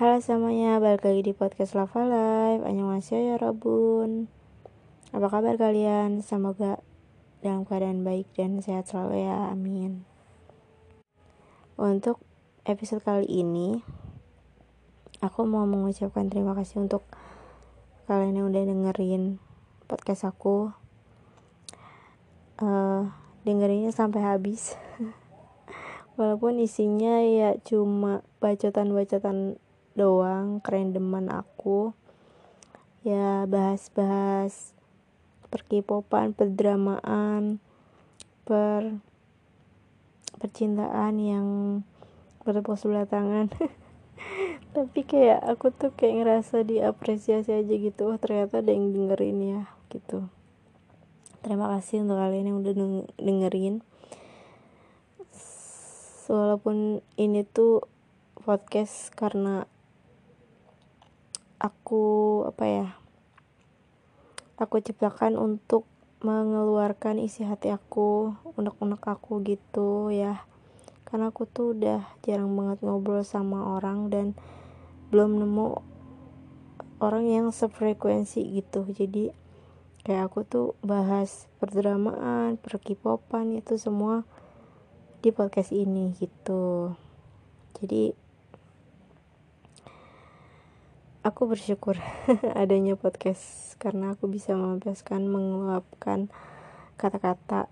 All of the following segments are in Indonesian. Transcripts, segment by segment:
Halo semuanya, balik lagi di podcast Lava Live. Annyeonghaseyo ya Robun. Apa kabar kalian? Semoga dalam keadaan baik dan sehat selalu ya, amin. Untuk episode kali ini Aku mau mengucapkan terima kasih untuk kalian yang udah dengerin podcast aku. Uh, Dengerinnya sampai habis. Walaupun isinya ya cuma bacotan-bacotan doang kerendeman aku. Ya bahas-bahas perkipopan perdramaan per percintaan yang bertepuk sebelah tangan. Tapi kayak aku tuh kayak ngerasa diapresiasi aja gitu. Oh ternyata ada yang dengerin ya gitu. Terima kasih untuk kalian yang udah dengerin. Walaupun ini tuh podcast karena aku apa ya aku ciptakan untuk mengeluarkan isi hati aku unek-unek aku gitu ya. Karena aku tuh udah jarang banget ngobrol sama orang dan belum nemu orang yang sefrekuensi gitu. Jadi kayak aku tuh bahas perdramaan perkipopan itu semua di podcast ini gitu. Jadi aku bersyukur adanya podcast karena aku bisa melepaskan mengeluapkan kata-kata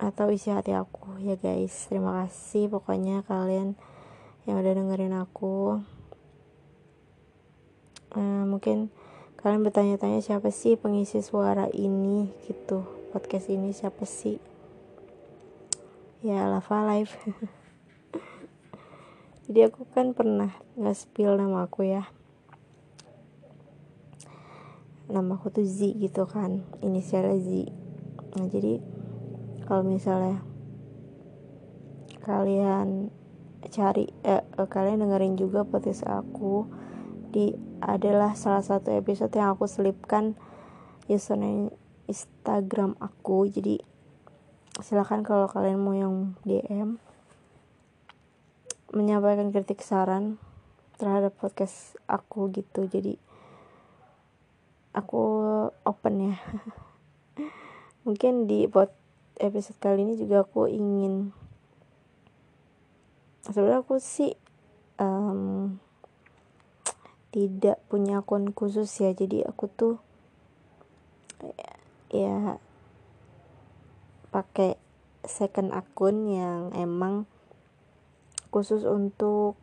atau isi hati aku. Ya guys terima kasih pokoknya kalian yang udah dengerin aku. Uh, mungkin kalian bertanya-tanya siapa sih pengisi suara ini gitu podcast ini siapa sih? Ya lava live. Jadi aku kan pernah nge-spill nama aku ya nama aku tuh Z gitu kan inisialnya Z. Nah jadi kalau misalnya kalian cari eh, eh, kalian dengerin juga podcast aku di adalah salah satu episode yang aku selipkan username Instagram aku. Jadi silahkan kalau kalian mau yang DM menyampaikan kritik saran terhadap podcast aku gitu. Jadi aku open ya. Mungkin di pot episode kali ini juga aku ingin sebenarnya aku sih um, tidak punya akun khusus ya. Jadi aku tuh ya pakai second akun yang emang khusus untuk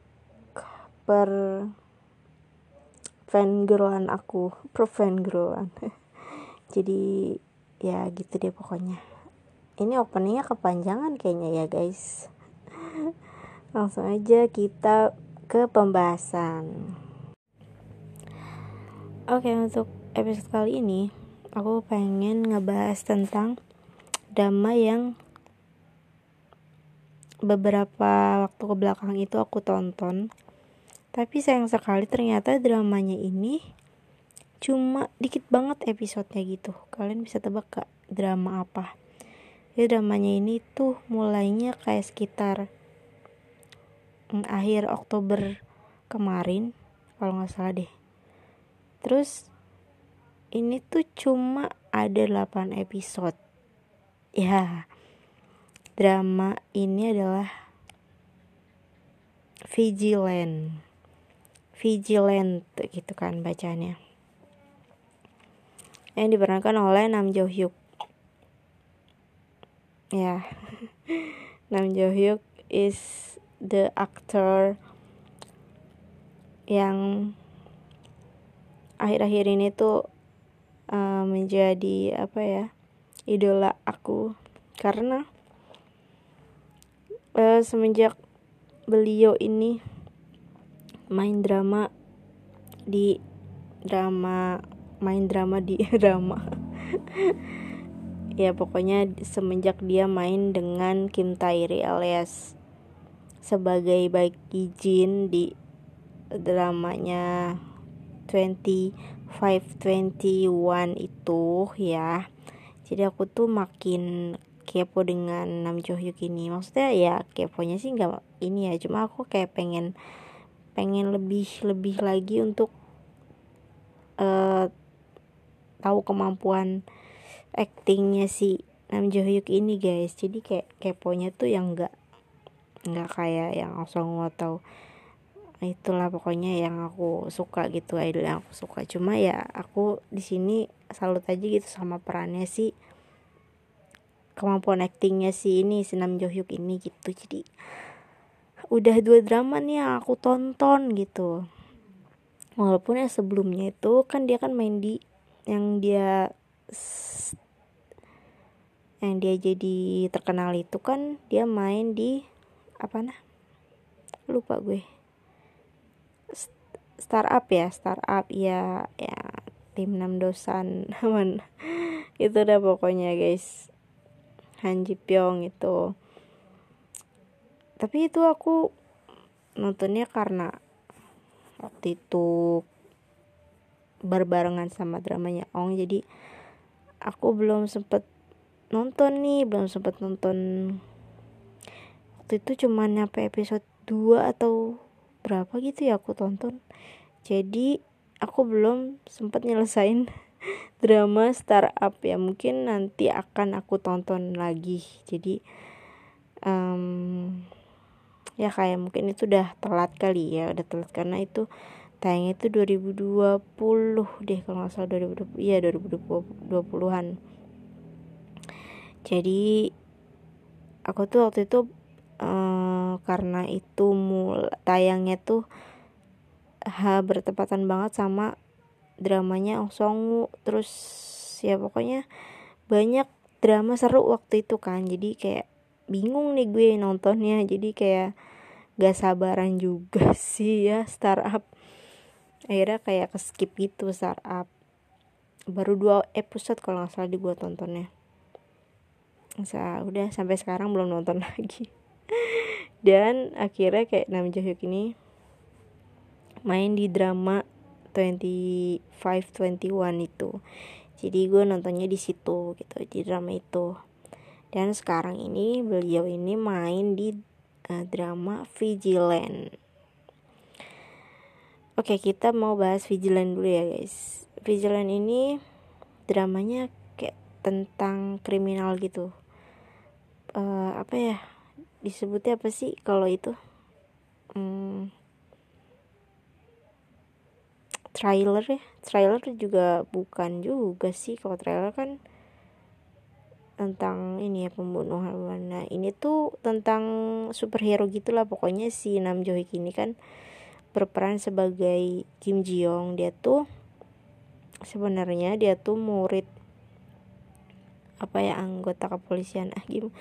per fan girlan aku pro fan girlan jadi ya gitu deh pokoknya. Ini openingnya kepanjangan kayaknya ya guys. Langsung aja kita ke pembahasan. Oke untuk episode kali ini aku pengen ngebahas tentang drama yang beberapa waktu ke belakang itu aku tonton tapi sayang sekali ternyata dramanya ini cuma dikit banget episodenya gitu. Kalian bisa tebak gak drama apa? Jadi dramanya ini tuh mulainya kayak sekitar mm, akhir Oktober kemarin kalau nggak salah deh. Terus ini tuh cuma ada 8 episode. Ya drama ini adalah Vigilant Vigilant gitu kan bacanya yang diperankan oleh Nam Jo Hyuk. Ya. Nam Jo Hyuk is the actor yang akhir-akhir ini tuh uh, menjadi apa ya idola aku. Karena uh, semenjak beliau ini main drama di drama main drama di drama. Ya pokoknya semenjak dia main dengan Kim Tairi alias sebagai baik Jin di dramanya 2521 itu ya. Jadi aku tuh makin kepo dengan Nam Jo Hyuk ini. Maksudnya ya keponya sih nggak ini ya. Cuma aku kayak pengen pengen lebih lebih lagi untuk uh, tahu kemampuan actingnya si Nam Jo Hyuk ini guys. Jadi kayak keponya tuh yang enggak nggak kayak yang Song atau itulah pokoknya yang aku suka gitu idol yang aku suka. Cuma ya aku di sini salut aja gitu sama perannya si kemampuan aktingnya si ini si Nam Jo Hyuk ini gitu. Jadi udah dua drama nih yang aku tonton gitu. Walaupun ya sebelumnya itu kan dia kan main di yang dia yang dia jadi terkenal itu kan dia main di apa nah? Lupa gue. Startup ya startup ya ya tim enam dosan aman. Itu udah pokoknya guys. Han Ji Pyong itu tapi itu aku nontonnya karena waktu itu berbarengan sama dramanya Ong jadi aku belum sempet nonton nih belum sempet nonton. Waktu itu cuma nyampe episode 2 atau berapa gitu ya aku tonton. Jadi aku belum sempat nyelesain drama startup ya mungkin nanti akan aku tonton lagi. Jadi um, ya kayak mungkin itu udah telat kali ya udah telat. Karena itu tayangnya itu 2020 deh kalau nggak salah 2020 iya 2020-an jadi aku tuh waktu itu uh, karena itu mul tayangnya tuh ha bertepatan banget sama dramanya Ong terus ya pokoknya banyak drama seru waktu itu kan. Jadi kayak bingung nih gue nontonnya. Jadi kayak gak sabaran juga sih ya startup. Akhirnya kayak ke skip gitu startup. Baru dua episode kalau nggak salah di gue tontonnya Masa udah sampai sekarang belum nonton lagi. Dan akhirnya kayak Nam Jo ini main di drama 2521 itu. Jadi gue nontonnya di situ gitu di drama itu. Dan sekarang ini beliau ini main di uh, drama Vigilant. Oke kita mau bahas Vigilant dulu ya guys. Vigilant ini dramanya kayak tentang kriminal gitu. Uh, apa ya? Disebutnya apa sih kalau itu? Hmm, trailer ya? Trailer juga bukan juga sih. Kalau trailer kan tentang ini ya pembunuhan nah ini tuh tentang superhero gitulah pokoknya si Nam Jo Hyuk ini kan berperan sebagai Kim Ji Young dia tuh sebenarnya dia tuh murid apa ya anggota kepolisian. Ah gim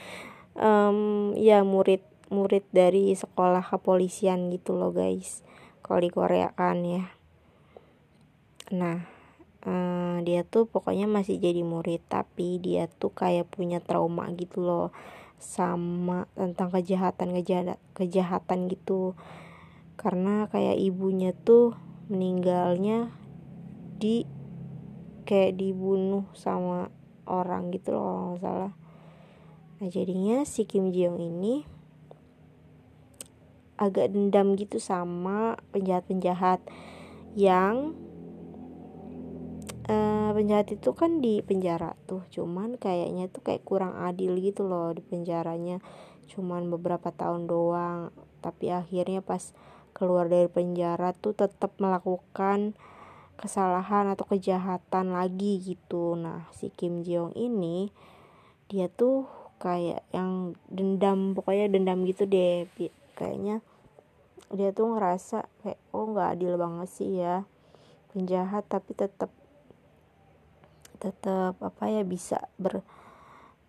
um, ya murid murid dari sekolah kepolisian gitu loh guys. Kalau di Korea kan ya. Nah uh, dia tuh pokoknya masih jadi murid tapi dia tuh kayak punya trauma gitu loh sama tentang kejahatan kejahatan kejahatan gitu. Karena kayak ibunya tuh meninggalnya di kayak dibunuh sama orang gitu loh kalau nggak salah. Nah jadinya si Kim Ji Young ini agak dendam gitu sama penjahat-penjahat yang uh, penjahat itu kan di penjara tuh cuman kayaknya tuh kayak kurang adil gitu loh di penjaranya. Cuman beberapa tahun doang tapi akhirnya pas keluar dari penjara tuh tetap melakukan kesalahan atau kejahatan lagi gitu. Nah si Kim Ji Young ini dia tuh kayak yang dendam pokoknya dendam gitu deh. Kayaknya dia tuh ngerasa kayak oh nggak adil banget sih ya penjahat tapi tetap tetap apa ya bisa ber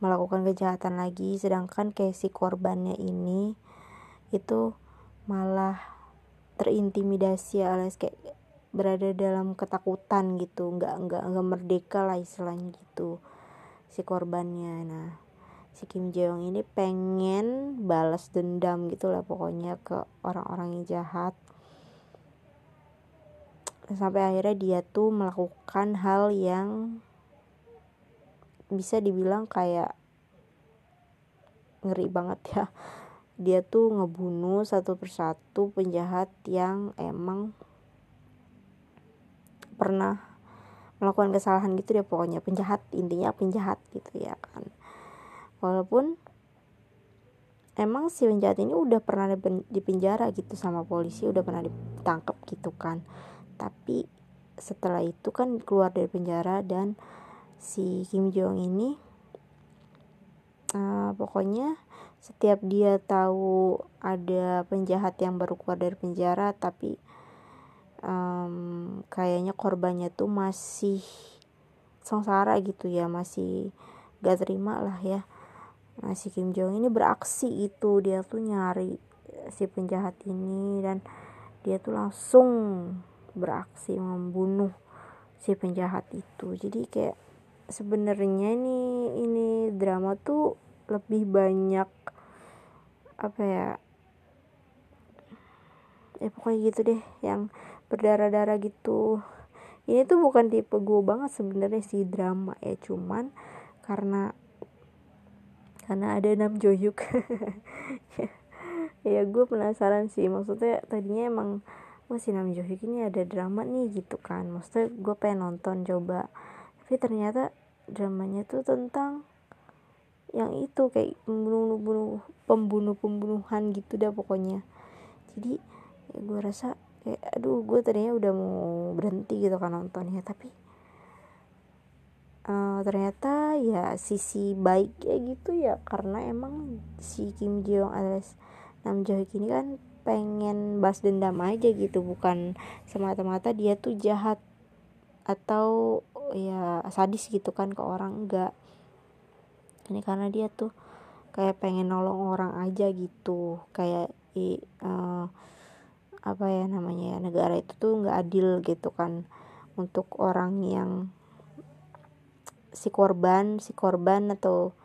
melakukan kejahatan lagi. Sedangkan kayak si korbannya ini itu malah terintimidasi alias kayak berada dalam ketakutan gitu. Nggak nggak nggak merdeka lah istilahnya gitu si korbannya. Nah si Kim Jae ini pengen balas dendam gitu lah pokoknya ke orang-orang yang jahat. Sampai akhirnya dia tuh melakukan hal yang bisa dibilang kayak ngeri banget ya. Dia tuh ngebunuh satu persatu penjahat yang emang pernah melakukan kesalahan gitu dia pokoknya. Penjahat intinya penjahat gitu ya kan. Walaupun emang si penjahat ini udah pernah di penjara gitu sama polisi udah pernah ditangkap gitu kan. Tapi setelah itu kan keluar dari penjara dan si Kim Jong ini. Uh, pokoknya setiap dia tahu ada penjahat yang baru keluar dari penjara tapi um, kayaknya korbannya tuh masih sengsara gitu ya masih gak terima lah ya. Nah si Kim Jong ini beraksi itu dia tuh nyari si penjahat ini dan dia tuh langsung beraksi membunuh si penjahat itu. Jadi kayak sebenarnya ini ini drama tuh lebih banyak apa ya ya pokoknya gitu deh yang berdarah-darah gitu. Ini tuh bukan tipe gue banget sebenarnya si drama ya cuman karena karena ada Nam Joyuk ya gue penasaran sih maksudnya tadinya emang wah si Nam Joyuk ini ada drama nih gitu kan. Maksudnya gue pengen nonton coba tapi ternyata dramanya tuh tentang yang itu kayak pembunuh pembunuh pembunuhan gitu dah pokoknya. Jadi ya gue rasa kayak aduh gue tadinya udah mau berhenti gitu kan nontonnya tapi uh, ternyata ya sisi baik ya gitu ya karena emang si Kim Jong alias Nam Jo ini kan pengen balas dendam aja gitu bukan semata-mata dia tuh jahat atau ya sadis gitu kan ke orang enggak. Ini karena dia tuh kayak pengen nolong orang aja gitu. Kayak i, uh, apa ya namanya ya negara itu tuh nggak adil gitu kan untuk orang yang si korban si korban atau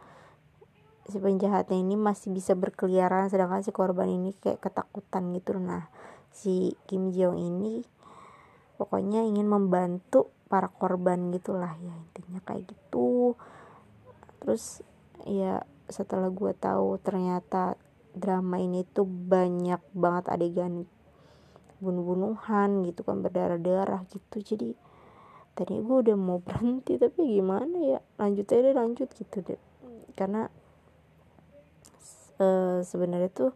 si penjahatnya ini masih bisa berkeliaran sedangkan si korban ini kayak ketakutan gitu. Nah si Kim Jong ini pokoknya ingin membantu para korban gitulah ya intinya kayak gitu. Terus ya setelah gue tahu ternyata drama ini tuh banyak banget adegan bunuh-bunuhan gitu kan berdarah-darah gitu. Jadi tadi gue udah mau berhenti tapi gimana ya lanjut aja deh lanjut gitu deh. Karena uh, sebenarnya tuh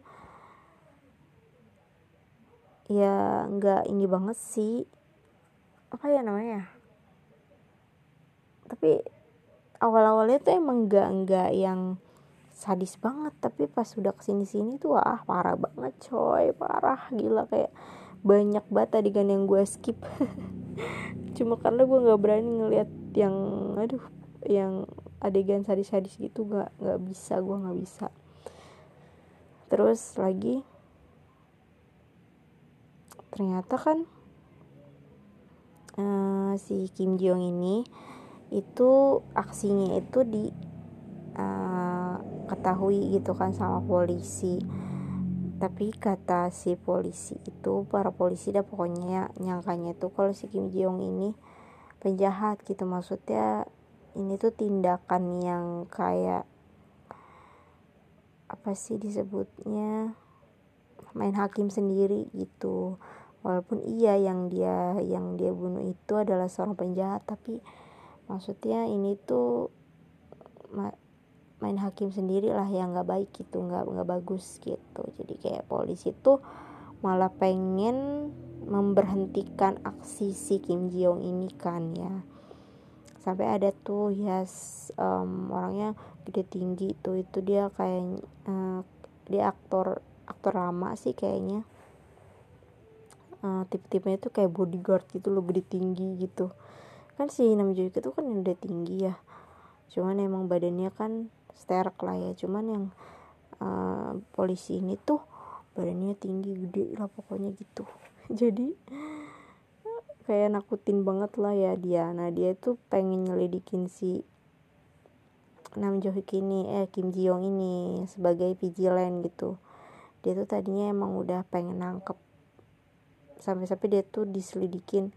ya nggak ini banget sih. Apa ya namanya tapi awal-awalnya tuh emang nggak nggak yang sadis banget. Tapi pas sudah ke sini sini tuh ah parah banget coy. Parah gila. Kayak banyak banget adegan yang gue skip. Cuma karena gue nggak berani ngeliat yang aduh yang adegan sadis-sadis gitu. Nggak nggak bisa gue nggak bisa. Terus lagi ternyata kan uh, si Kim Jong ini itu aksinya itu di uh, ketahui gitu kan sama polisi. Tapi kata si polisi itu para polisi dah pokoknya nyangkanya itu kalau si Kim Jong ini penjahat gitu. Maksudnya ini tuh tindakan yang kayak apa sih disebutnya main hakim sendiri gitu. Walaupun iya yang dia yang dia bunuh itu adalah seorang penjahat tapi maksudnya ini tuh main hakim sendiri lah yang nggak baik gitu nggak nggak bagus gitu. Jadi kayak polisi tuh malah pengen memberhentikan aksi si Kim Jong ini kan ya. Sampai ada tuh yes, um, orangnya gede tinggi tuh. Itu dia kayak uh, dia aktor aktor lama sih kayaknya. Uh, tipe-tipenya itu kayak bodyguard gitu loh gede tinggi gitu kan si Nam Joo itu kan udah tinggi ya. Cuman emang badannya kan sterek lah ya. Cuman yang uh, polisi ini tuh badannya tinggi gede lah pokoknya gitu. Jadi kayak nakutin banget lah ya dia. Nah dia tuh pengen nyelidikin si Nam Jo Hyuk ini eh Kim Ji Young ini sebagai vigilant gitu. Dia tuh tadinya emang udah pengen nangkep. Sampai-sampai dia tuh diselidikin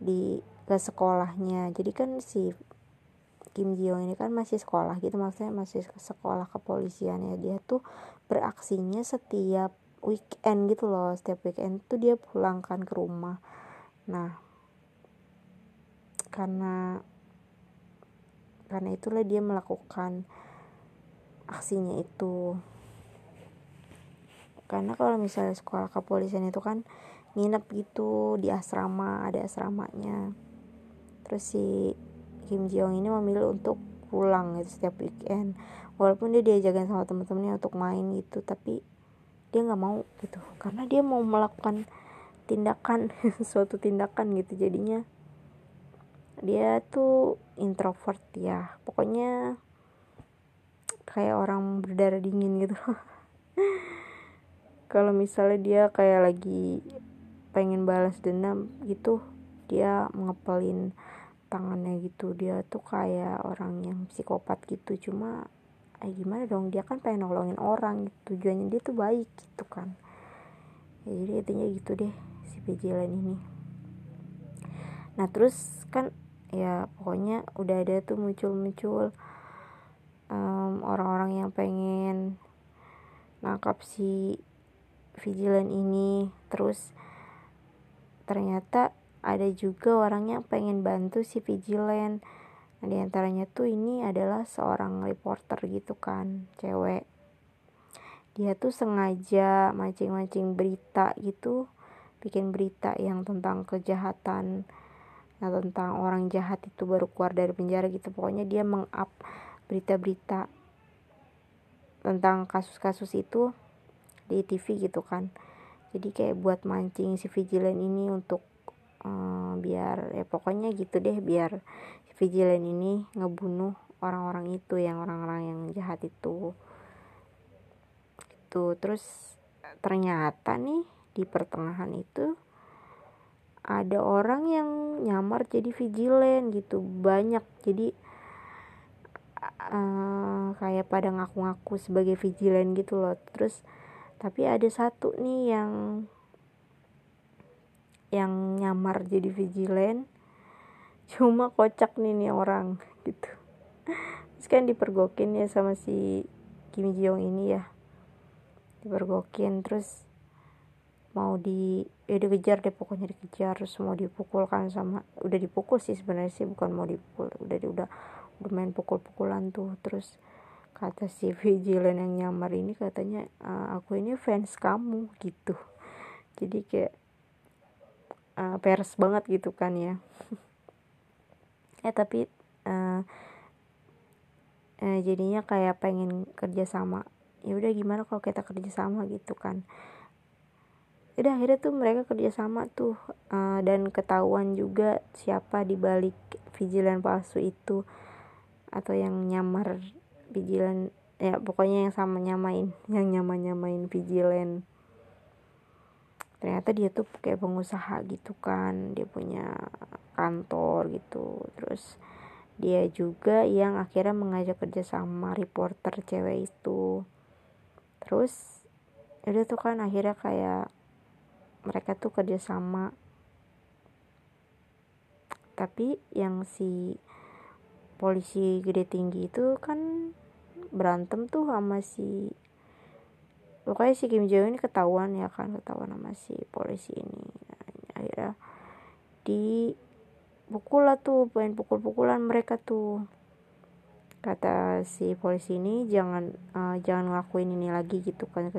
di ke sekolahnya. Jadi kan si Kim Ji Young ini kan masih sekolah gitu maksudnya masih sekolah kepolisian ya. Dia tuh beraksinya setiap weekend gitu loh. Setiap weekend tuh dia pulang kan ke rumah. Nah karena karena itulah dia melakukan aksinya itu. Karena kalau misalnya sekolah kepolisian itu kan nginep gitu di asrama ada asramanya terus si Kim Jong ini memilih untuk pulang gitu setiap weekend. Walaupun dia diajakin sama temen-temennya untuk main gitu tapi dia nggak mau gitu. Karena dia mau melakukan tindakan suatu tindakan gitu. Jadinya dia tuh introvert ya. Pokoknya kayak orang berdarah dingin gitu. Kalau misalnya dia kayak lagi pengen balas dendam gitu dia ngepelin tangannya gitu. Dia tuh kayak orang yang psikopat gitu. Cuma eh gimana dong? Dia kan pengen nolongin orang gitu. tujuannya dia tuh baik gitu kan. Ya, jadi intinya gitu deh si pejilan ini. Nah terus kan ya pokoknya udah ada tuh muncul-muncul um, orang-orang yang pengen nangkap si vigilan ini. Terus ternyata ada juga orang yang pengen bantu si vigilan nah, di antaranya tuh ini adalah seorang reporter gitu kan cewek. Dia tuh sengaja mancing-mancing berita gitu bikin berita yang tentang kejahatan nah tentang orang jahat itu baru keluar dari penjara gitu. Pokoknya dia mengup berita-berita tentang kasus-kasus itu di TV gitu kan. Jadi kayak buat mancing si vigilan ini untuk uh, biar ya pokoknya gitu deh biar vigilan ini ngebunuh orang-orang itu yang orang-orang yang jahat itu. Itu terus ternyata nih di pertengahan itu ada orang yang nyamar jadi vigilan gitu banyak. Jadi uh, kayak pada ngaku-ngaku sebagai vigilan gitu loh. Terus tapi ada satu nih yang yang nyamar jadi vigilan. Cuma kocak nih nih orang gitu. Terus kan dipergokin ya sama si Kim Ji Young ini ya. Dipergokin terus mau di ya dikejar deh pokoknya dikejar. Terus mau dipukul kan sama udah dipukul sih sebenarnya sih bukan mau dipukul. Udah udah udah main pukul-pukulan tuh. Terus kata si vigilan yang nyamar ini katanya e, aku ini fans kamu gitu. Jadi kayak uh, pers banget gitu kan ya. Eh tapi uh, uh, jadinya kayak pengen kerja sama. Ya udah gimana kalau kita kerja sama gitu kan? Udah akhirnya tuh mereka kerjasama tuh uh, dan ketahuan juga siapa di balik vigilan palsu itu atau yang nyamar vigilan ya pokoknya yang sama nyamain yang nyama nyamain vigilan ternyata dia tuh kayak pengusaha gitu kan dia punya kantor gitu. Terus dia juga yang akhirnya mengajak kerja sama reporter cewek itu. Terus udah tuh kan akhirnya kayak mereka tuh kerja sama. Tapi yang si polisi gede tinggi itu kan berantem tuh sama si pokoknya si Kim Jong ini ketahuan ya kan ketahuan sama si polisi ini. Akhirnya di pukul lah tuh pengen pukul-pukulan mereka tuh. Kata si polisi ini jangan uh, jangan ngelakuin ini lagi gitu kan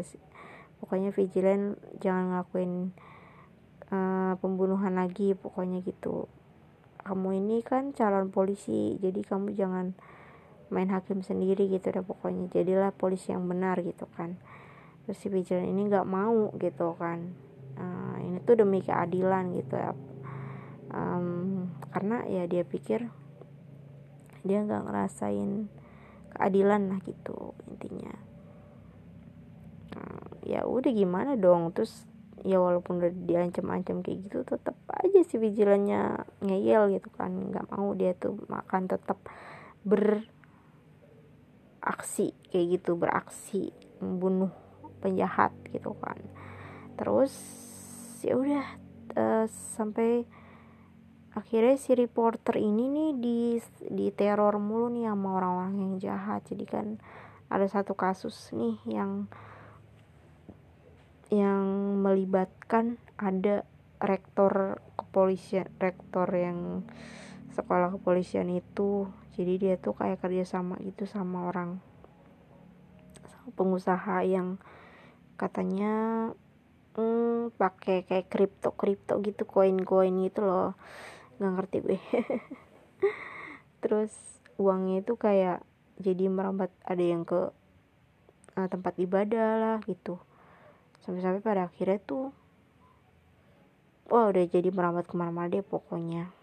pokoknya vigilan jangan ngelakuin uh, pembunuhan lagi pokoknya gitu. Kamu ini kan calon polisi jadi kamu jangan main hakim sendiri gitu deh pokoknya. Jadilah polisi yang benar gitu kan terus si vigilan ini nggak mau gitu kan. Uh, ini tuh demi keadilan gitu ya. Um, karena ya dia pikir dia nggak ngerasain keadilan lah gitu intinya. Ya udah gimana dong terus ya walaupun udah diancam-ancam kayak gitu tetap aja si vigilannya ngeyel gitu kan. Nggak mau dia tuh makan tetap beraksi kayak gitu beraksi membunuh penjahat gitu kan. Terus ya udah uh, sampai akhirnya si reporter ini nih di di teror mulu nih sama orang-orang yang jahat. Jadi kan ada satu kasus nih yang yang melibatkan ada rektor kepolisian rektor yang sekolah kepolisian itu. Jadi dia tuh kayak kerja sama gitu sama orang pengusaha yang katanya hmm, pakai kayak kripto kripto gitu koin koin gitu loh. Nggak ngerti gue. Terus uangnya itu kayak jadi merambat ada yang ke uh, tempat ibadah lah gitu. Sampai-sampai pada akhirnya tuh wah udah jadi merambat ke mana-mana deh pokoknya.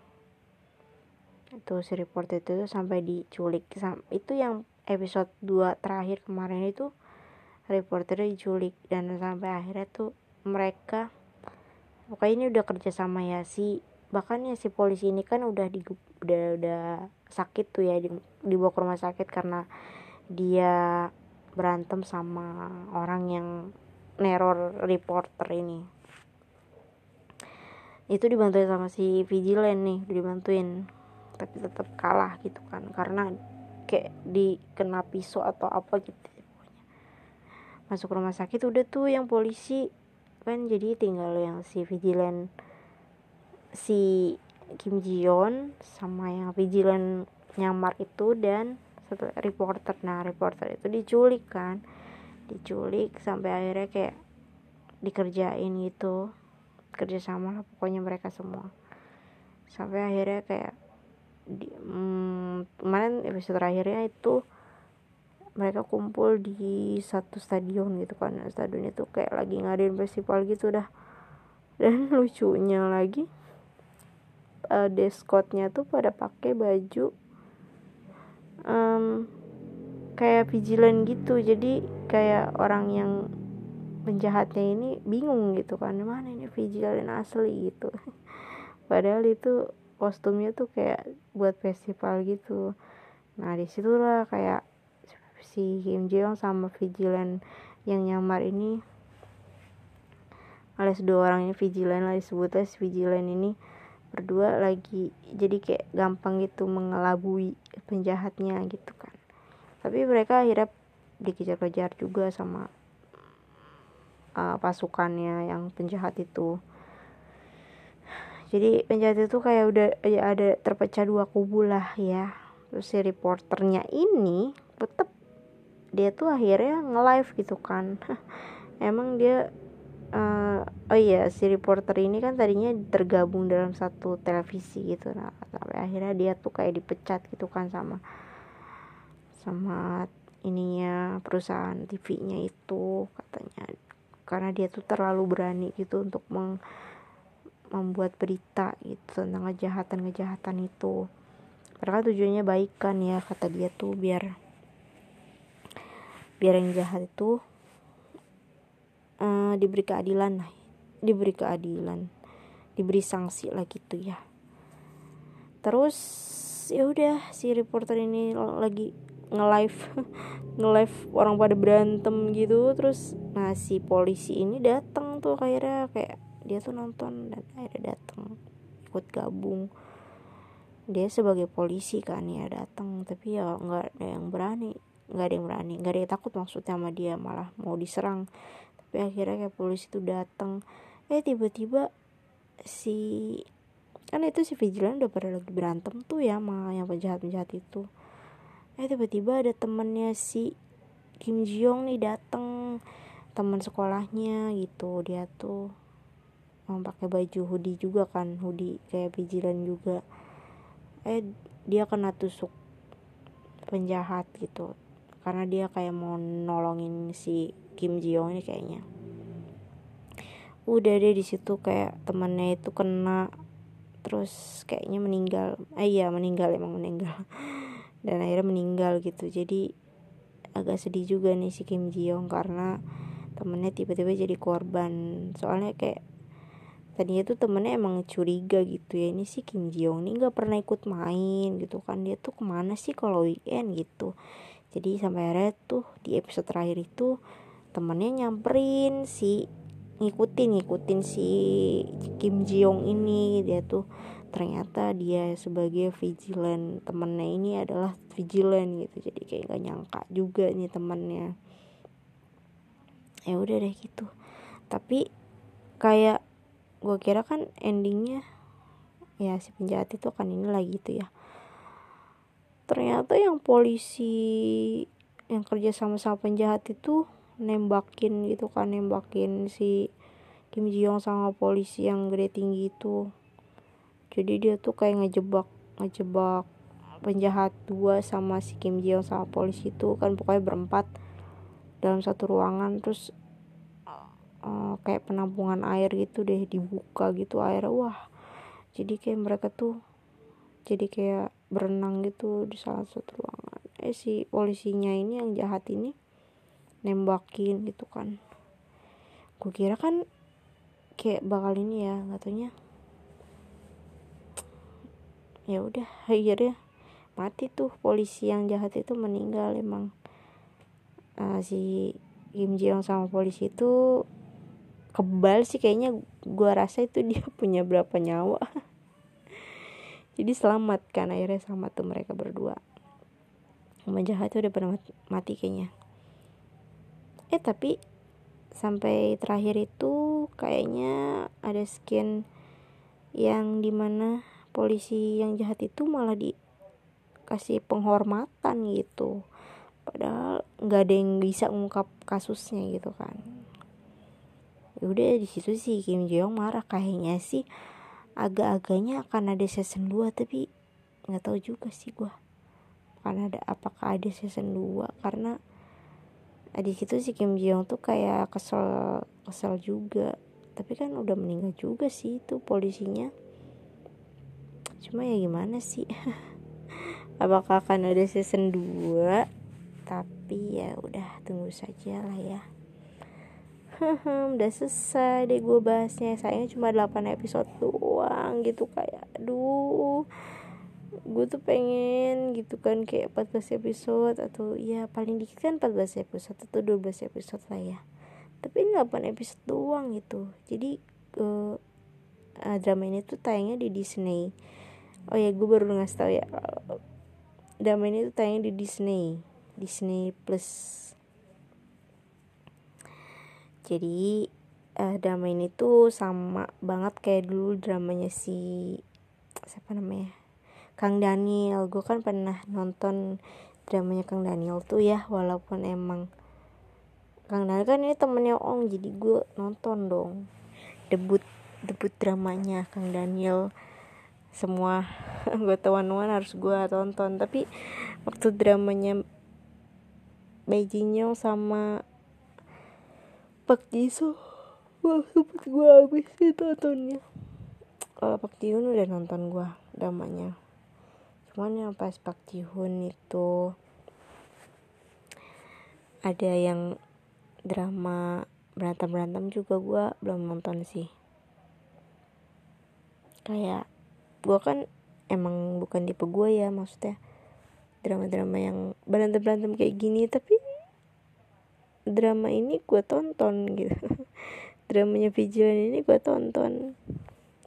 Itu si reporter itu sampai diculik. Itu yang episode 2 terakhir kemarin itu reporternya diculik dan sampai akhirnya tuh mereka pokoknya ini udah kerja sama ya si bahkan ya si polisi ini kan udah di udah udah sakit tuh ya di, dibawa ke rumah sakit karena dia berantem sama orang yang neror reporter ini. Itu dibantuin sama si vigilan nih dibantuin tapi tetap kalah gitu kan. Karena kayak dikena pisau atau apa gitu masuk rumah sakit udah tuh yang polisi. Kan jadi tinggal yang si vigilan si Kim Ji Yeon sama yang vigilan nyamar itu dan satu reporter. Nah reporter itu diculik kan. Diculik sampai akhirnya kayak dikerjain gitu. Kerja sama lah pokoknya mereka semua. Sampai akhirnya kayak di, hmm, kemarin episode terakhirnya itu mereka kumpul di satu stadion gitu kan. Stadion itu kayak lagi ngadain festival gitu dah. Dan lucunya lagi uh, deskotnya tuh pada pakai baju um, kayak vigilant gitu. Jadi kayak orang yang penjahatnya ini bingung gitu kan. Mana ini vigilant asli gitu. Padahal itu kostumnya tuh kayak buat festival gitu. Nah di situlah kayak si Kim Jeong sama vigilant yang nyamar ini. Alias dua orang ini vigilant lah disebutnya si vigilant ini berdua lagi jadi kayak gampang gitu mengelabui penjahatnya gitu kan. Tapi mereka akhirnya dikejar-kejar juga sama uh, pasukannya yang penjahat itu. Jadi penjahat itu kayak udah ya ada terpecah dua kubu lah ya. Terus si reporternya ini tetep dia tuh akhirnya nge-live gitu kan. Emang dia uh, oh iya si reporter ini kan tadinya tergabung dalam satu televisi gitu. Nah sampai akhirnya dia tuh kayak dipecat gitu kan sama sama ininya perusahaan TV-nya itu katanya. Karena dia tuh terlalu berani gitu untuk meng, membuat berita gitu tentang kejahatan-kejahatan itu. Padahal tujuannya baik kan ya kata dia tuh biar biar yang jahat itu uh, diberi keadilan lah. Diberi keadilan. Diberi sanksi lah gitu ya. Terus ya udah si reporter ini lagi nge-live nge-live orang pada berantem gitu. Terus nah si polisi ini datang tuh akhirnya kayak dia tuh nonton dan akhirnya datang ikut gabung. Dia sebagai polisi kan ya datang tapi ya nggak ada yang berani nggak ada yang berani nggak ada yang takut maksudnya sama dia malah mau diserang. Tapi akhirnya kayak polisi itu datang eh tiba-tiba si kan itu si vigilan udah pada lagi berantem tuh ya sama yang penjahat-penjahat itu. Eh tiba-tiba ada temennya si Kim Jong nih dateng teman sekolahnya gitu. Dia tuh mau pakai baju hoodie juga kan hoodie kayak vigilan juga. Eh dia kena tusuk penjahat gitu karena dia kayak mau nolongin si Kim Ji Young ini kayaknya. Udah deh di situ kayak temennya itu kena terus kayaknya meninggal. Eh iya meninggal emang meninggal. Dan akhirnya meninggal gitu. Jadi agak sedih juga nih si Kim Ji Young karena temennya tiba-tiba jadi korban. Soalnya kayak tadinya tuh temennya emang curiga gitu ya ini si Kim Ji Young nih nggak pernah ikut main gitu kan. Dia tuh ke mana sih kalau weekend gitu jadi sampai akhirnya tuh di episode terakhir itu temennya nyamperin si ngikutin ngikutin si Kim Jong ini. Dia tuh ternyata dia sebagai vigilant temennya ini adalah vigilant gitu. Jadi kayak gak nyangka juga nih temennya. Ya udah deh gitu. Tapi kayak gue kira kan endingnya ya si penjahat itu kan ini lagi gitu ya ternyata yang polisi yang kerja sama sama penjahat itu nembakin gitu kan nembakin si Kim Ji Young sama polisi yang gede tinggi itu. Jadi dia tuh kayak ngejebak ngejebak penjahat dua sama si Kim Ji Young sama polisi itu kan pokoknya berempat dalam satu ruangan. Terus uh, kayak penampungan air gitu deh dibuka gitu air wah. Jadi kayak mereka tuh jadi kayak berenang gitu di salah satu ruangan. Eh si polisinya ini yang jahat ini nembakin gitu kan. Gue kira kan kayak bakal ini ya katanya ya udah akhirnya mati tuh polisi yang jahat itu meninggal emang. Uh, si Kim Ji Young sama polisi itu kebal sih kayaknya. Gua rasa itu dia punya berapa nyawa jadi selamat kan akhirnya selamat tuh mereka berdua. Sama jahat itu udah pernah mati kayaknya. Eh tapi sampai terakhir itu kayaknya ada skin yang di mana polisi yang jahat itu malah dikasih penghormatan gitu. Padahal nggak ada yang bisa mengungkap kasusnya gitu kan. Ya udah di situ sih Kim Jong marah. Kayaknya sih agak-agaknya akan ada season 2 tapi nggak tahu juga sih gua. Akan ada apakah ada season 2 karena di situ si Kim Jong tuh kayak kesel kesel juga. Tapi kan udah meninggal juga sih itu polisinya. Cuma ya gimana sih? Apakah akan ada season 2 tapi ya udah tunggu saja lah ya udah selesai deh gue bahasnya. Sayangnya cuma 8 episode doang gitu kayak aduh. Gue tuh pengen gitu kan kayak 14 episode atau ya paling dikit kan 14 episode atau 12 episode lah ya. Tapi ini 8 episode doang gitu. Jadi uh, drama ini tuh tayangnya di Disney. Oh ya gue baru ngasih tau ya. Drama ini tuh tayang di Disney. Disney Plus jadi uh, drama ini tuh sama banget kayak dulu dramanya si siapa namanya Kang Daniel. Gue kan pernah nonton dramanya Kang Daniel tuh ya walaupun emang Kang Daniel kan ini temennya Ong jadi gue nonton dong debut debut dramanya Kang Daniel. Semua One One harus gue tonton. Tapi waktu dramanya Beijing sama Pak Jisoo. Wah sempet gue habis sih tontonnya kalau Pak Jihun udah nonton gue dramanya. Cuman yang pas Pak Jihun itu ada yang drama berantem berantem juga gue belum nonton sih. Kayak gue kan emang bukan tipe gue ya maksudnya drama-drama yang berantem-berantem kayak gini tapi drama ini gue tonton gitu. Dramanya Vigilant ini gue tonton.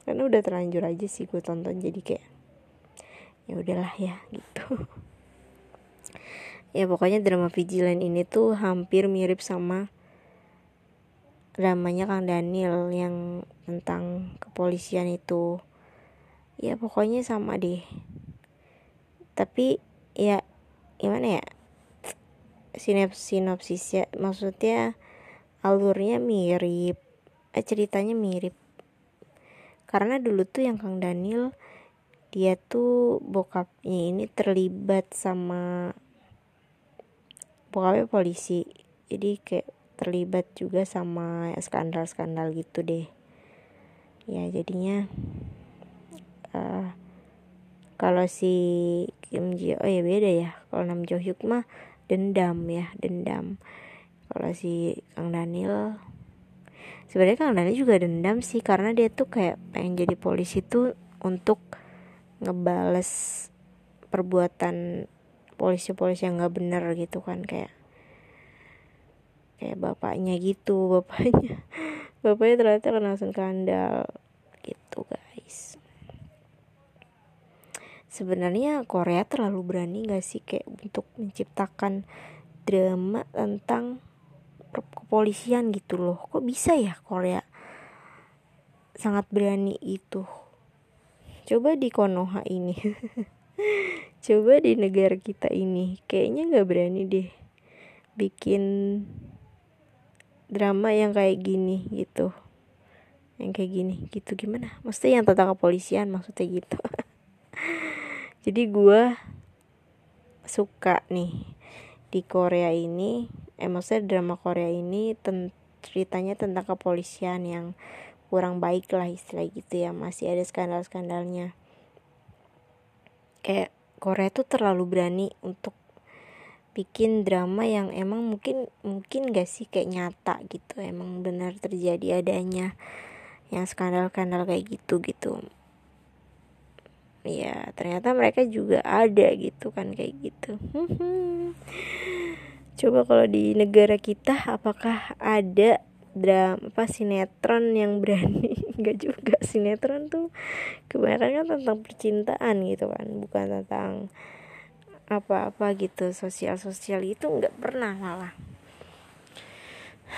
Karena udah terlanjur aja sih gue tonton jadi kayak ya udahlah ya gitu. Ya pokoknya drama Vigilant ini tuh hampir mirip sama dramanya Kang Daniel yang tentang kepolisian itu. Ya pokoknya sama deh. Tapi ya gimana ya sinaps sinopsisnya maksudnya alurnya mirip eh, ceritanya mirip. Karena dulu tuh yang Kang Daniel dia tuh bokapnya ini terlibat sama bokapnya polisi. Jadi kayak terlibat juga sama skandal-skandal gitu deh. Ya jadinya uh, kalau si Kim Ji oh ya beda ya kalau Nam Jo Hyuk mah dendam ya dendam. Kalau si Kang Daniel sebenarnya Kang Daniel juga dendam sih karena dia tuh kayak pengen jadi polisi tuh untuk ngebales perbuatan polisi-polisi yang nggak bener gitu kan kayak kayak bapaknya gitu bapaknya bapaknya ternyata kena skandal gitu guys sebenarnya Korea terlalu berani gak sih kayak untuk menciptakan drama tentang kepolisian gitu loh? Kok bisa ya Korea sangat berani itu coba di Konoha ini. Coba di negara kita ini. Kayaknya nggak berani deh bikin drama yang kayak gini gitu. Yang kayak gini gitu. Gimana? Maksudnya yang tentang kepolisian maksudnya gitu jadi gue suka nih di Korea ini eh maksudnya drama Korea ini ten ceritanya tentang kepolisian yang kurang baik lah istilah gitu ya masih ada skandal-skandalnya. Kayak Korea tuh terlalu berani untuk bikin drama yang emang mungkin mungkin gak sih kayak nyata gitu emang benar terjadi adanya yang skandal-skandal kayak gitu gitu ya ternyata mereka juga ada gitu kan kayak gitu. Coba kalau di negara kita apakah ada drama apa sinetron yang berani? Nggak juga. Sinetron tuh kebanyakan kan tentang percintaan gitu kan bukan tentang apa-apa gitu. Sosial sosial itu nggak pernah malah.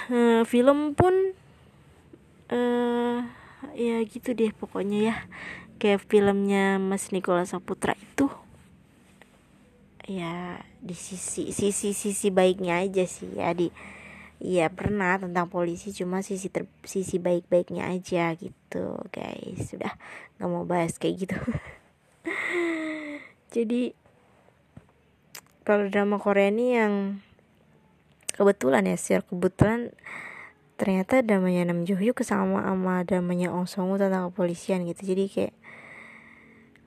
Uh, film pun uh, ya gitu deh pokoknya ya kayak filmnya Mas Nikola Saputra itu ya di sisi sisi sisi baiknya aja sih ya di ya pernah tentang polisi cuma sisi ter, sisi baik-baiknya aja gitu guys. Sudah nggak mau bahas kayak gitu. Jadi kalau drama Korea ini yang kebetulan ya sih kebetulan ternyata dramanya Nam Jo Hyuk sama sama dramanya Ong Song tentang kepolisian gitu. Jadi kayak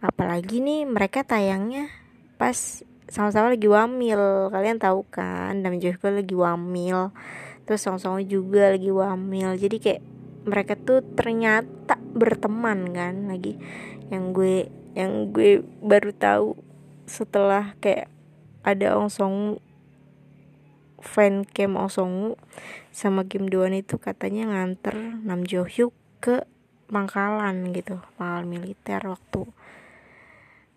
apalagi nih mereka tayangnya pas sama-sama lagi wamil. Kalian tahu kan dan juga lagi wamil. Terus sama-sama juga lagi wamil. Jadi kayak mereka tuh ternyata berteman kan lagi. Yang gue yang gue baru tahu setelah kayak ada Ong Song fan cam Ong Song sama Kim Doan itu katanya nganter Nam Jo Hyuk ke pangkalan gitu pangkalan militer waktu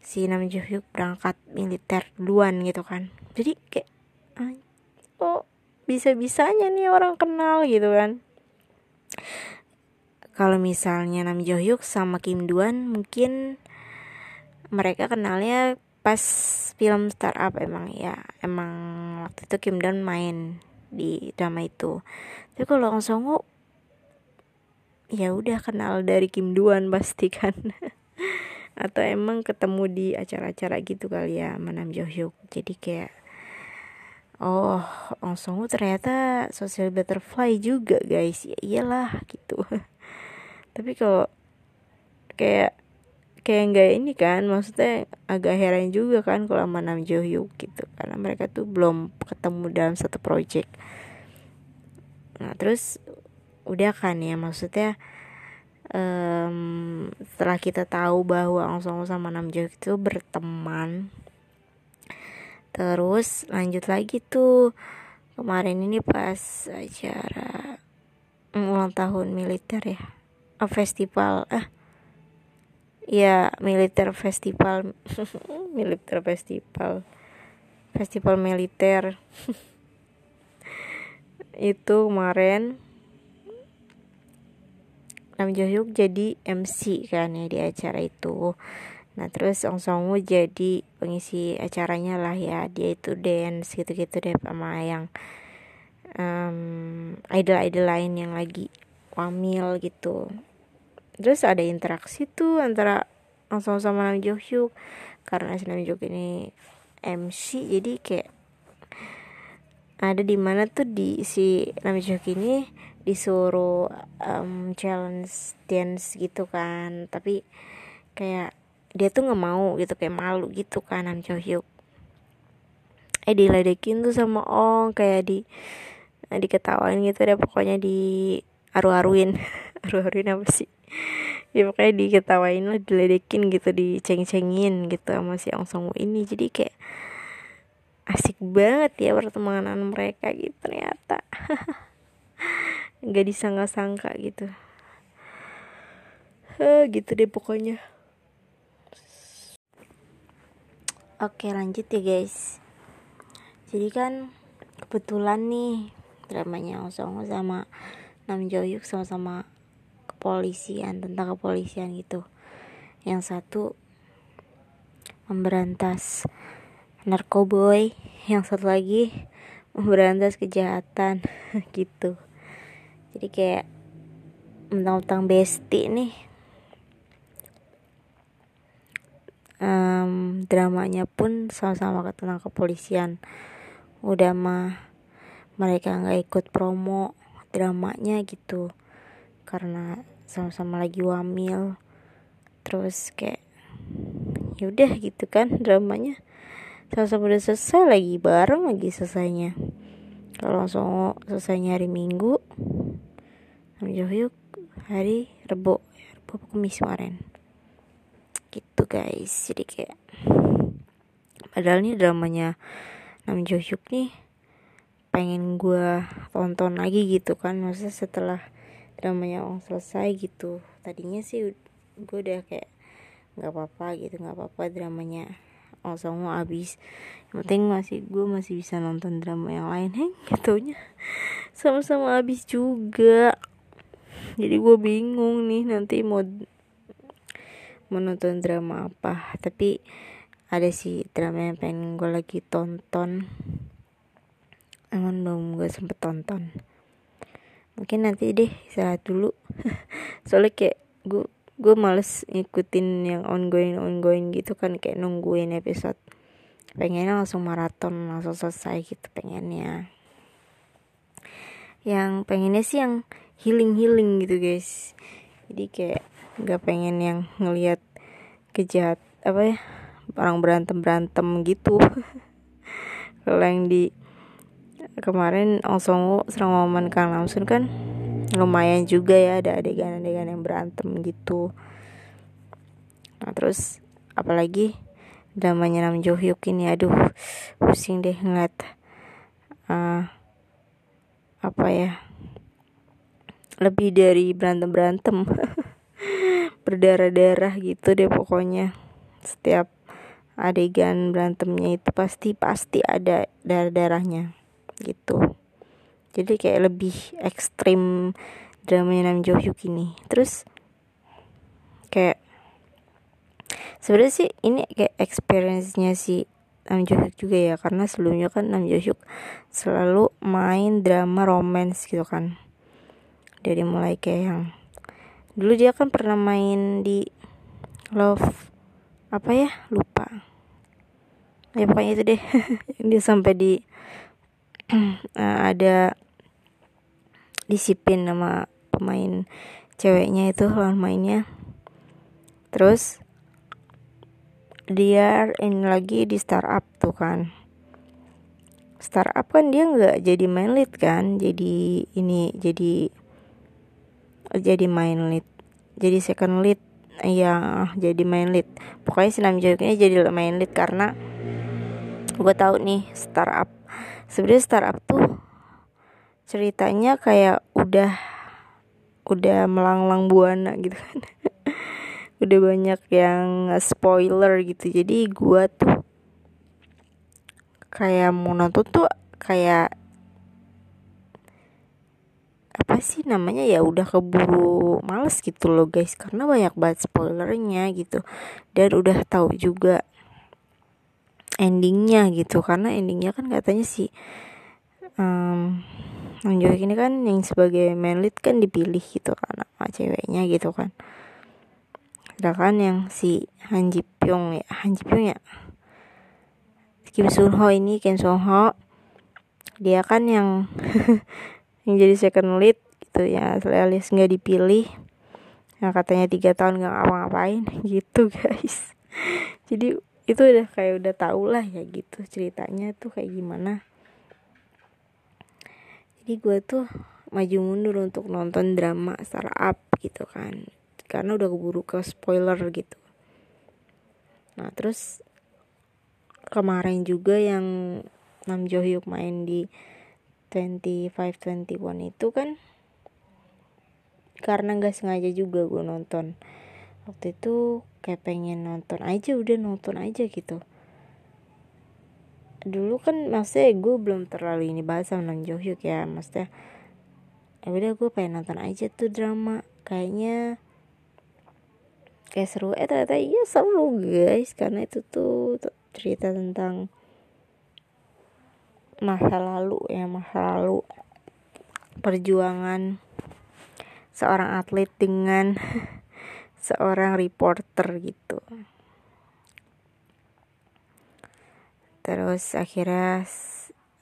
si Nam Jo Hyuk berangkat militer duluan gitu kan. Jadi kayak oh bisa bisanya nih orang kenal? gitu kan. Kalau misalnya Nam Jo Hyuk sama Kim Duan mungkin mereka kenalnya pas film startup emang ya. Emang waktu itu Kim Duan main di drama itu. Tapi kalau Ong Song ya udah kenal dari Kim Duan pasti kan. Atau emang ketemu di acara-acara gitu kali ya Manam Johyuk. Jadi kayak oh Ong Song ternyata social butterfly juga guys. Ya iyalah gitu. Tapi kalau kayak kayak nggak ini kan maksudnya agak heran juga kan kalau sama Nam Jo Hyuk gitu. Karena mereka tuh belum ketemu dalam satu project. Nah terus udah kan ya maksudnya um, setelah kita tahu bahwa Ong Song sama Nam Jo itu berteman terus lanjut lagi tuh kemarin ini pas acara ulang tahun militer ya oh, festival ah ya militer festival. Militer festival. Festival militer. Itu kemarin. Nam Jo Hyuk jadi MC kan ya di acara itu. Nah terus Ong Song jadi pengisi acaranya lah ya. Dia itu dance gitu-gitu deh sama yang um, idol-idol lain yang lagi wamil gitu terus ada interaksi tuh antara Ong Song sama Nam Jo Hyuk. Karena si Nam Jo ini MC jadi kayak ada di mana tuh di si Nam Jo ini disuruh um, challenge dance gitu kan. Tapi kayak dia tuh nggak mau gitu kayak malu gitu kan Nam Jo Hyuk. Eh diledekin tuh sama Ong kayak di eh, diketawain gitu deh pokoknya di aru-aruin. Aru-aruin apa sih ya pokoknya diketawain lah diledekin gitu diceng-cengin gitu sama si Ong Song ini jadi kayak asik banget ya pertemanan mereka gitu ternyata. Nggak disangka-sangka gitu. Uh, gitu deh pokoknya. Oke lanjut ya guys. Jadi kan kebetulan nih dramanya Osongo sama Nam Joyuk sama-sama kepolisian tentang kepolisian gitu. Yang satu memberantas narkoboy. Yang satu lagi memberantas kejahatan gitu. Jadi kayak mentang-mentang besti nih. Um, dramanya pun sama-sama tentang kepolisian. Udah mah mereka nggak ikut promo dramanya gitu. Karena sama-sama lagi wamil. Terus kayak yaudah gitu kan dramanya. Sama-sama udah selesai lagi bareng lagi selesainya. Kalau langsung selesainya hari minggu Nam Johyuk hari rebo rebo kemis kemarin. Gitu guys jadi kayak padahal ini dramanya Nam Johyuk nih pengen gue tonton lagi gitu kan. Maksudnya setelah dramanya orang selesai gitu. Tadinya sih gue udah kayak nggak apa-apa gitu nggak apa-apa dramanya langsung mau habis. Yang penting masih gue masih bisa nonton drama yang lain. Heng gitunya. Sama-sama habis juga. Jadi gue bingung nih nanti mau menonton drama apa. Tapi ada sih drama yang pengen gue lagi tonton. Emang belum gue sempet tonton mungkin nanti deh istirahat dulu. Soalnya kayak gue gue males ngikutin yang ongoing ongoing gitu kan kayak nungguin episode. Pengennya langsung maraton langsung selesai gitu pengennya. Yang pengennya sih yang healing healing gitu guys. Jadi kayak nggak pengen yang ngelihat kejahat apa ya orang berantem berantem gitu. Kalau yang di kemarin langsung serang momen Kang Lamsun kan lumayan juga ya ada adegan-adegan yang berantem gitu. Nah terus apalagi dramanya Nam Jo Hyuk ini aduh pusing deh ngeliat uh, apa ya lebih dari berantem berantem berdarah-darah gitu deh pokoknya. Setiap adegan berantemnya itu pasti pasti ada darah-darahnya gitu. Jadi kayak lebih ekstrim dramanya Nam Jo Hyuk ini. Terus kayak sebenarnya sih ini kayak experience-nya si Nam Jo Hyuk juga ya. Karena sebelumnya kan Nam Jo Hyuk selalu main drama romance gitu kan. Dari mulai kayak yang dulu dia kan pernah main di Love apa ya? Lupa. Ya pokoknya itu deh. Dia sampai di ada disiplin nama pemain ceweknya itu lawan mainnya. Terus dia ini lagi di startup tuh kan. Startup kan dia nggak jadi main lead kan jadi ini jadi jadi main lead jadi second lead. Ya jadi main lead. Pokoknya si Nam ini jadi main lead karena gue tahu nih startup sebenarnya startup tuh ceritanya kayak udah udah melanglang buana gitu kan. Udah banyak yang spoiler gitu. Jadi gua tuh kayak mau nonton tuh kayak apa sih namanya ya udah keburu males gitu loh guys. Karena banyak banget spoilernya gitu. Dan udah tahu juga endingnya gitu. Karena endingnya kan katanya sih um, Joek ini kan yang sebagai main lead kan dipilih gitu kan sama ceweknya gitu kan. Sedangkan yang si Han Ji Pyong ya Han Ji Pyong ya Kim Sun Ho ini Kim Sun Ho dia kan yang yang jadi second lead gitu ya alias nggak dipilih. Yang katanya tiga tahun nggak ngapa-ngapain gitu guys. Jadi itu udah kayak udah tau lah ya gitu ceritanya tuh kayak gimana. Jadi gue tuh maju mundur untuk nonton drama startup gitu kan. Karena udah keburu ke spoiler gitu. Nah terus kemarin juga yang Nam Jo Hyuk main di 2521 itu kan karena nggak sengaja juga gue nonton waktu itu kayak pengen nonton aja udah nonton aja gitu. Dulu kan maksudnya gue belum terlalu ini bahas sama Nam Jo Hyuk ya maksudnya ya udah gue pengen nonton aja tuh drama. Kayaknya kayak seru. Eh ternyata iya seru guys. Karena itu tuh cerita tentang masa lalu ya masa lalu perjuangan seorang atlet dengan seorang reporter gitu. Terus akhirnya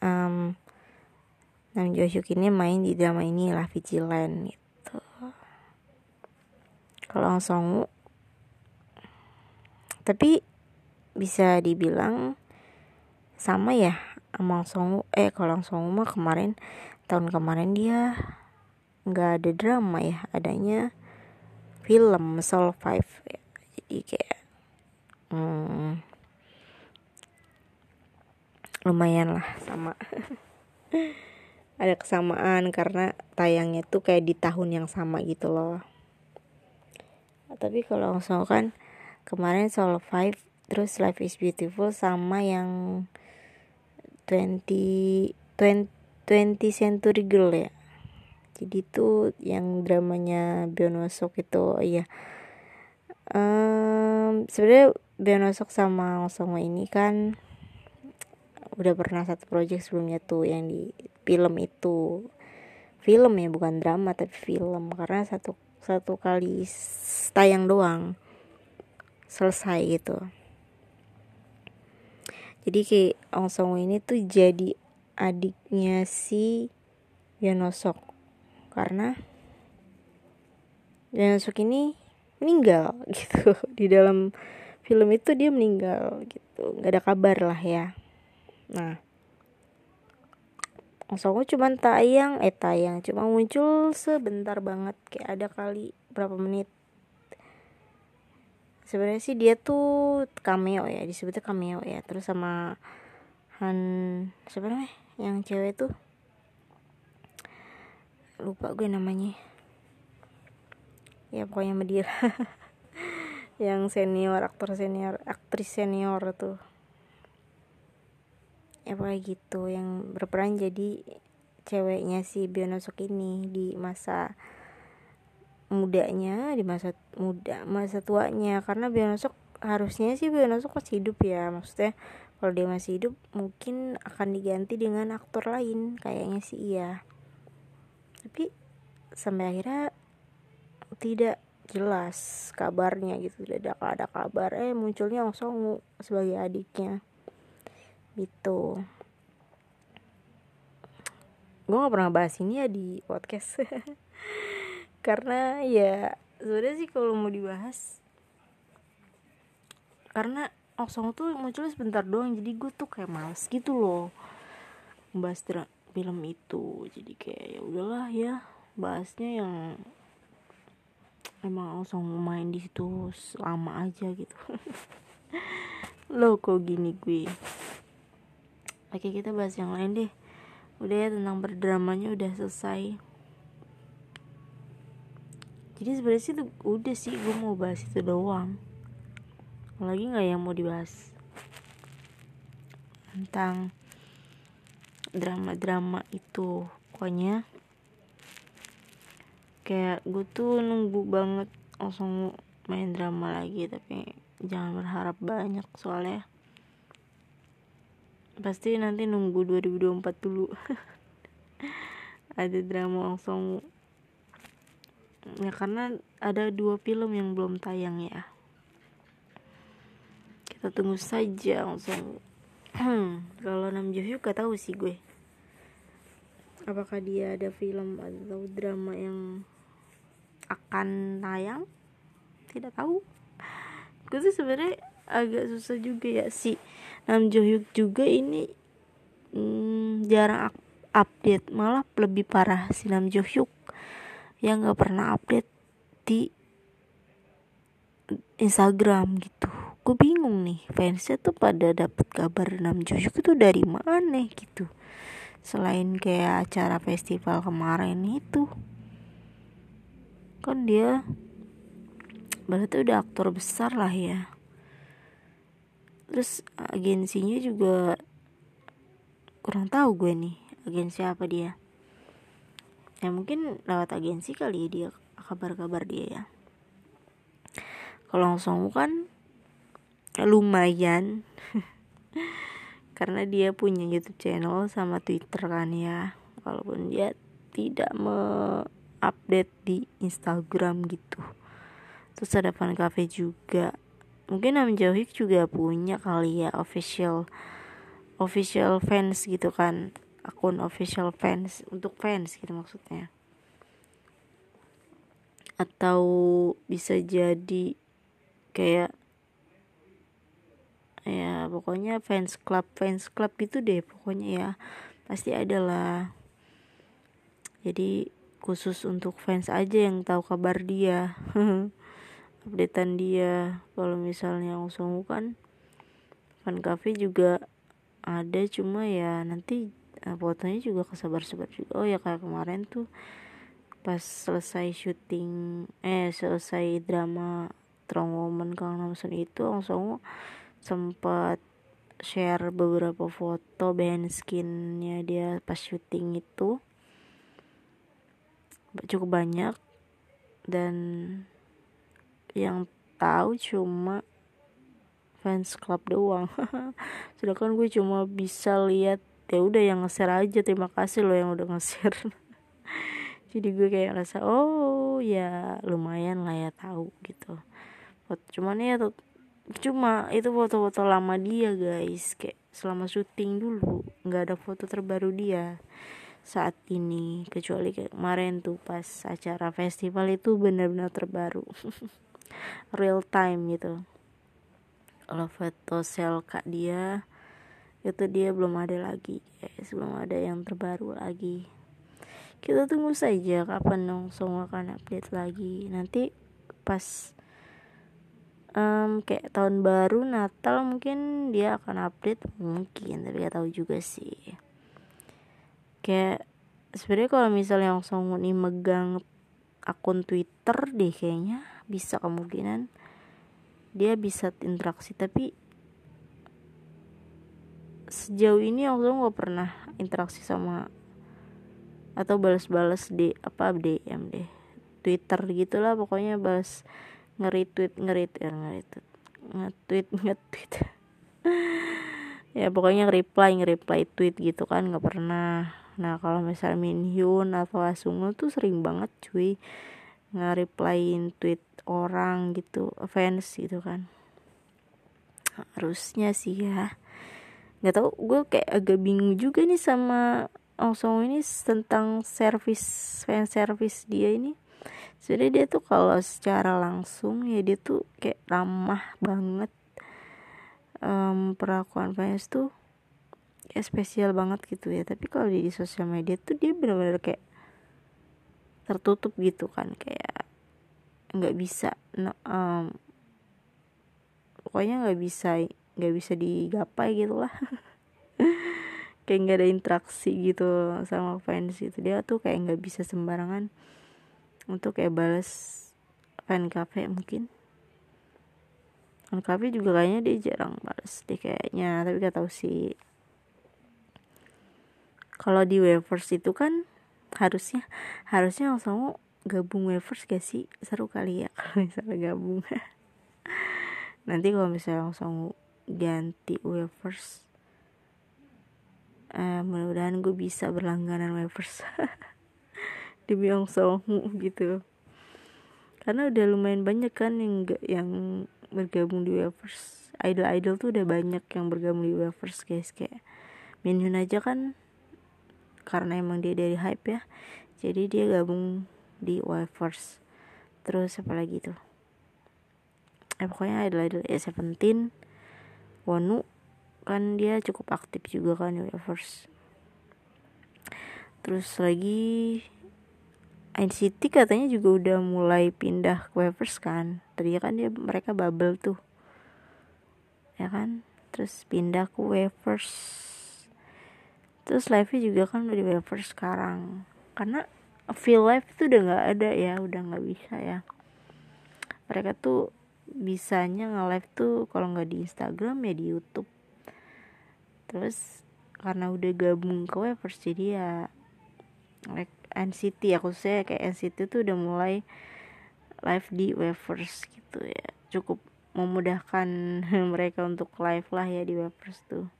um, Nam Jo Hyuk ini main di drama ini lah Vigilant gitu. Kalau Song tapi bisa dibilang sama ya sama Song eh kalau Song mah kemarin tahun kemarin dia nggak ada drama ya adanya film Soul Five. Ya. jadi kayak hmm, lumayan lah sama. Ada kesamaan karena tayangnya tuh kayak di tahun yang sama gitu loh. Tapi kalau langsung kan kemarin Soul Five terus Life is Beautiful sama yang 20 20, 20 Century Girl ya jadi tuh yang dramanya Bionosok itu iya. Um, sebenarnya Bionosok sama Osongo ini kan udah pernah satu project sebelumnya tuh yang di film itu. Film ya bukan drama tapi film. Karena satu satu kali tayang doang. Selesai gitu. Jadi kayak Ong Song ini tuh jadi adiknya si Yonosok karena Yonosok ini meninggal gitu. Di dalam film itu dia meninggal gitu. Nggak ada kabar lah ya. Nah langsung cuma tayang eh tayang cuma muncul sebentar banget kayak ada kali berapa menit. Sebenarnya sih dia tuh cameo ya disebutnya cameo ya. Terus sama Han siapa namanya? Yang cewek tuh lupa gue namanya. Ya pokoknya dia yang senior aktor senior aktris senior tuh. Ya pokoknya gitu. Yang berperan jadi ceweknya si Bionosok ini di masa mudanya di masa muda masa tuanya. Karena Bionosok harusnya sih Bionosok masih hidup ya. Maksudnya kalau dia masih hidup mungkin akan diganti dengan aktor lain. Kayaknya sih iya tapi sampai akhirnya tidak jelas kabarnya gitu. Tidak ada kabar. Eh munculnya Ong sebagai adiknya. Gitu. Gue gak pernah bahas ini ya di podcast. Karena ya sebenarnya sih kalau mau dibahas karena Oksong tuh muncul sebentar doang. Jadi gue tuh kayak males gitu loh. Bahas film itu. Jadi kayak ya udahlah ya bahasnya yang emang Oksong main di situ lama aja gitu. Lo kok gini gue Oke kita bahas yang lain deh. Udah ya tentang berdramanya udah selesai. Jadi sebenarnya sih udah sih gue mau bahas itu doang. Lagi gak yang mau dibahas? Tentang drama-drama itu. Pokoknya Kayak gue tuh nunggu banget langsung main drama lagi Tapi jangan berharap banyak soalnya. Pasti nanti nunggu 2024 dulu. Ada drama langsung. Ya karena ada dua film yang belum tayang ya. Kita tunggu saja langsung kalau Nam Jo Hyuk gak tahu sih gue. Apakah dia ada film atau drama yang akan tayang? Tidak tahu. Gue tuh sebenarnya agak susah juga ya. Sih Nam Jo Hyuk juga ini hmm, jarang update. Malah lebih parah si Nam Jo Hyuk yang nggak pernah update di Instagram gitu. Gue bingung nih fansnya tuh pada dapet kabar Nam Jo Hyuk itu dari mana gitu. Selain kayak acara festival kemarin itu. Kan dia berarti udah aktor besar lah ya. Terus agensinya juga kurang tahu gue nih agensi apa dia. Ya mungkin lewat agensi kali ya dia kabar-kabar dia ya kalau langsung kan lumayan. Karena dia punya YouTube channel sama Twitter kan ya. Walaupun dia tidak me-update di Instagram gitu. Terus ada fan cafe juga. Mungkin Nam Jauhik juga punya kali ya official official fans gitu kan. Akun official fans untuk fans gitu maksudnya. Atau bisa jadi kayak ya pokoknya fans club fans club itu deh pokoknya ya. Pasti ada lah. Jadi khusus untuk fans aja yang tahu kabar dia updatean dia. Kalau misalnya langsung kan fan cafe juga ada cuma ya nanti uh, fotonya juga kesebar-sebar juga. Oh ya kayak kemarin tuh pas selesai syuting eh selesai drama Strong Woman Kang Namsun itu langsung sempat share beberapa foto behind skinnya dia pas syuting itu. Cukup banyak. Dan yang tahu cuma fans club doang. Sedangkan gue cuma bisa lihat ya udah yang nge-share aja terima kasih loh yang udah nge-share. Jadi gue kayak rasa oh ya lumayan lah ya tahu gitu cuman ya cuma itu foto-foto lama dia guys. Kayak selama syuting dulu nggak ada foto terbaru dia saat ini. Kecuali kayak kemarin tuh pas acara festival itu benar-benar terbaru. Real time gitu. Kalau foto sel kak dia itu dia belum ada lagi guys. Belum ada yang terbaru lagi. Kita tunggu saja kapan dong semua akan update lagi. Nanti pas um, kayak tahun baru Natal mungkin dia akan update? Mungkin tapi gak tahu juga sih. Kayak sebenarnya kalau misalnya langsung nih megang akun Twitter deh kayaknya bisa kemungkinan dia bisa interaksi. Tapi sejauh ini aku nggak pernah interaksi sama atau balas-balas di apa DM deh. Twitter gitulah pokoknya balas nge-retweet nge-retweet ya, nge-retweet nge-tweet nge-tweet. Ya pokoknya reply nge-reply tweet gitu kan nggak pernah. Nah kalau misalnya Minhyun atau Asungo tuh sering banget cuy nge-replyin tweet orang gitu fans gitu kan. Harusnya sih ya. Nggak tahu gue kayak agak bingung juga nih sama langsung ini tentang service fan service dia ini jadi dia tuh kalau secara langsung ya dia tuh kayak ramah banget. Um, perlakuan fans tuh ya spesial banget gitu ya. Tapi kalau di, sosial media tuh dia benar-benar kayak tertutup gitu kan. Kayak nggak bisa no, um, pokoknya nggak bisa nggak bisa digapai gitu lah. Kayak nggak ada interaksi gitu sama fans itu dia tuh kayak nggak bisa sembarangan untuk kayak balas fan cafe mungkin. Fan cafe juga kayaknya dia jarang balas deh kayaknya tapi gak tahu sih. Kalau di wavers itu kan harusnya harusnya langsung gabung wavers gak sih? Seru kali ya kalau misalnya gabung. Nanti kalau misalnya langsung ganti wavers eh, mudah-mudahan gue bisa berlangganan wavers di Byung gitu. Karena udah lumayan banyak kan yang yang bergabung di Weverse idol-idol tuh udah banyak yang bergabung di Weverse guys. Kayak Minhyun aja kan karena emang dia dari hype ya jadi dia gabung di Weverse terus apa lagi tuh? Eh pokoknya idol-idol ya Seventeen Wonu kan dia cukup aktif juga kan di Weverse terus lagi NCT katanya juga udah mulai pindah ke Wavers kan? Tadi kan dia mereka bubble tuh. Ya kan? Terus pindah ke Wavers terus live juga kan udah di Wavers sekarang. Karena feel live itu udah nggak ada ya udah nggak bisa ya. Mereka tuh bisanya nge-live tuh kalau nggak di Instagram ya di YouTube. Terus karena udah gabung ke Webers jadi ya like NCT ya khususnya kayak NCT tuh udah mulai live di Webers gitu ya. Cukup memudahkan mereka untuk live lah ya di Webers tuh.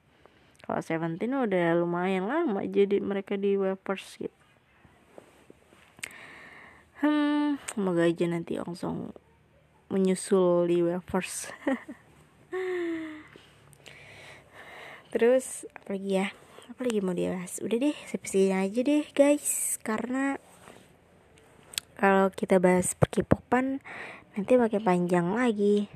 Kalau Seventeen udah lumayan lama jadi mereka di Webers gitu. Hmm semoga aja nanti langsung menyusul di Webers terus apa lagi ya apa lagi mau dibahas. Udah deh sampai aja deh guys. Karena kalau kita bahas perkipopan nanti makin panjang lagi.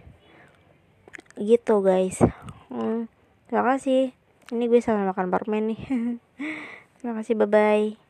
Gitu guys. Hmm, terima kasih. Ini gue sama makan permen nih. Terima kasih bye bye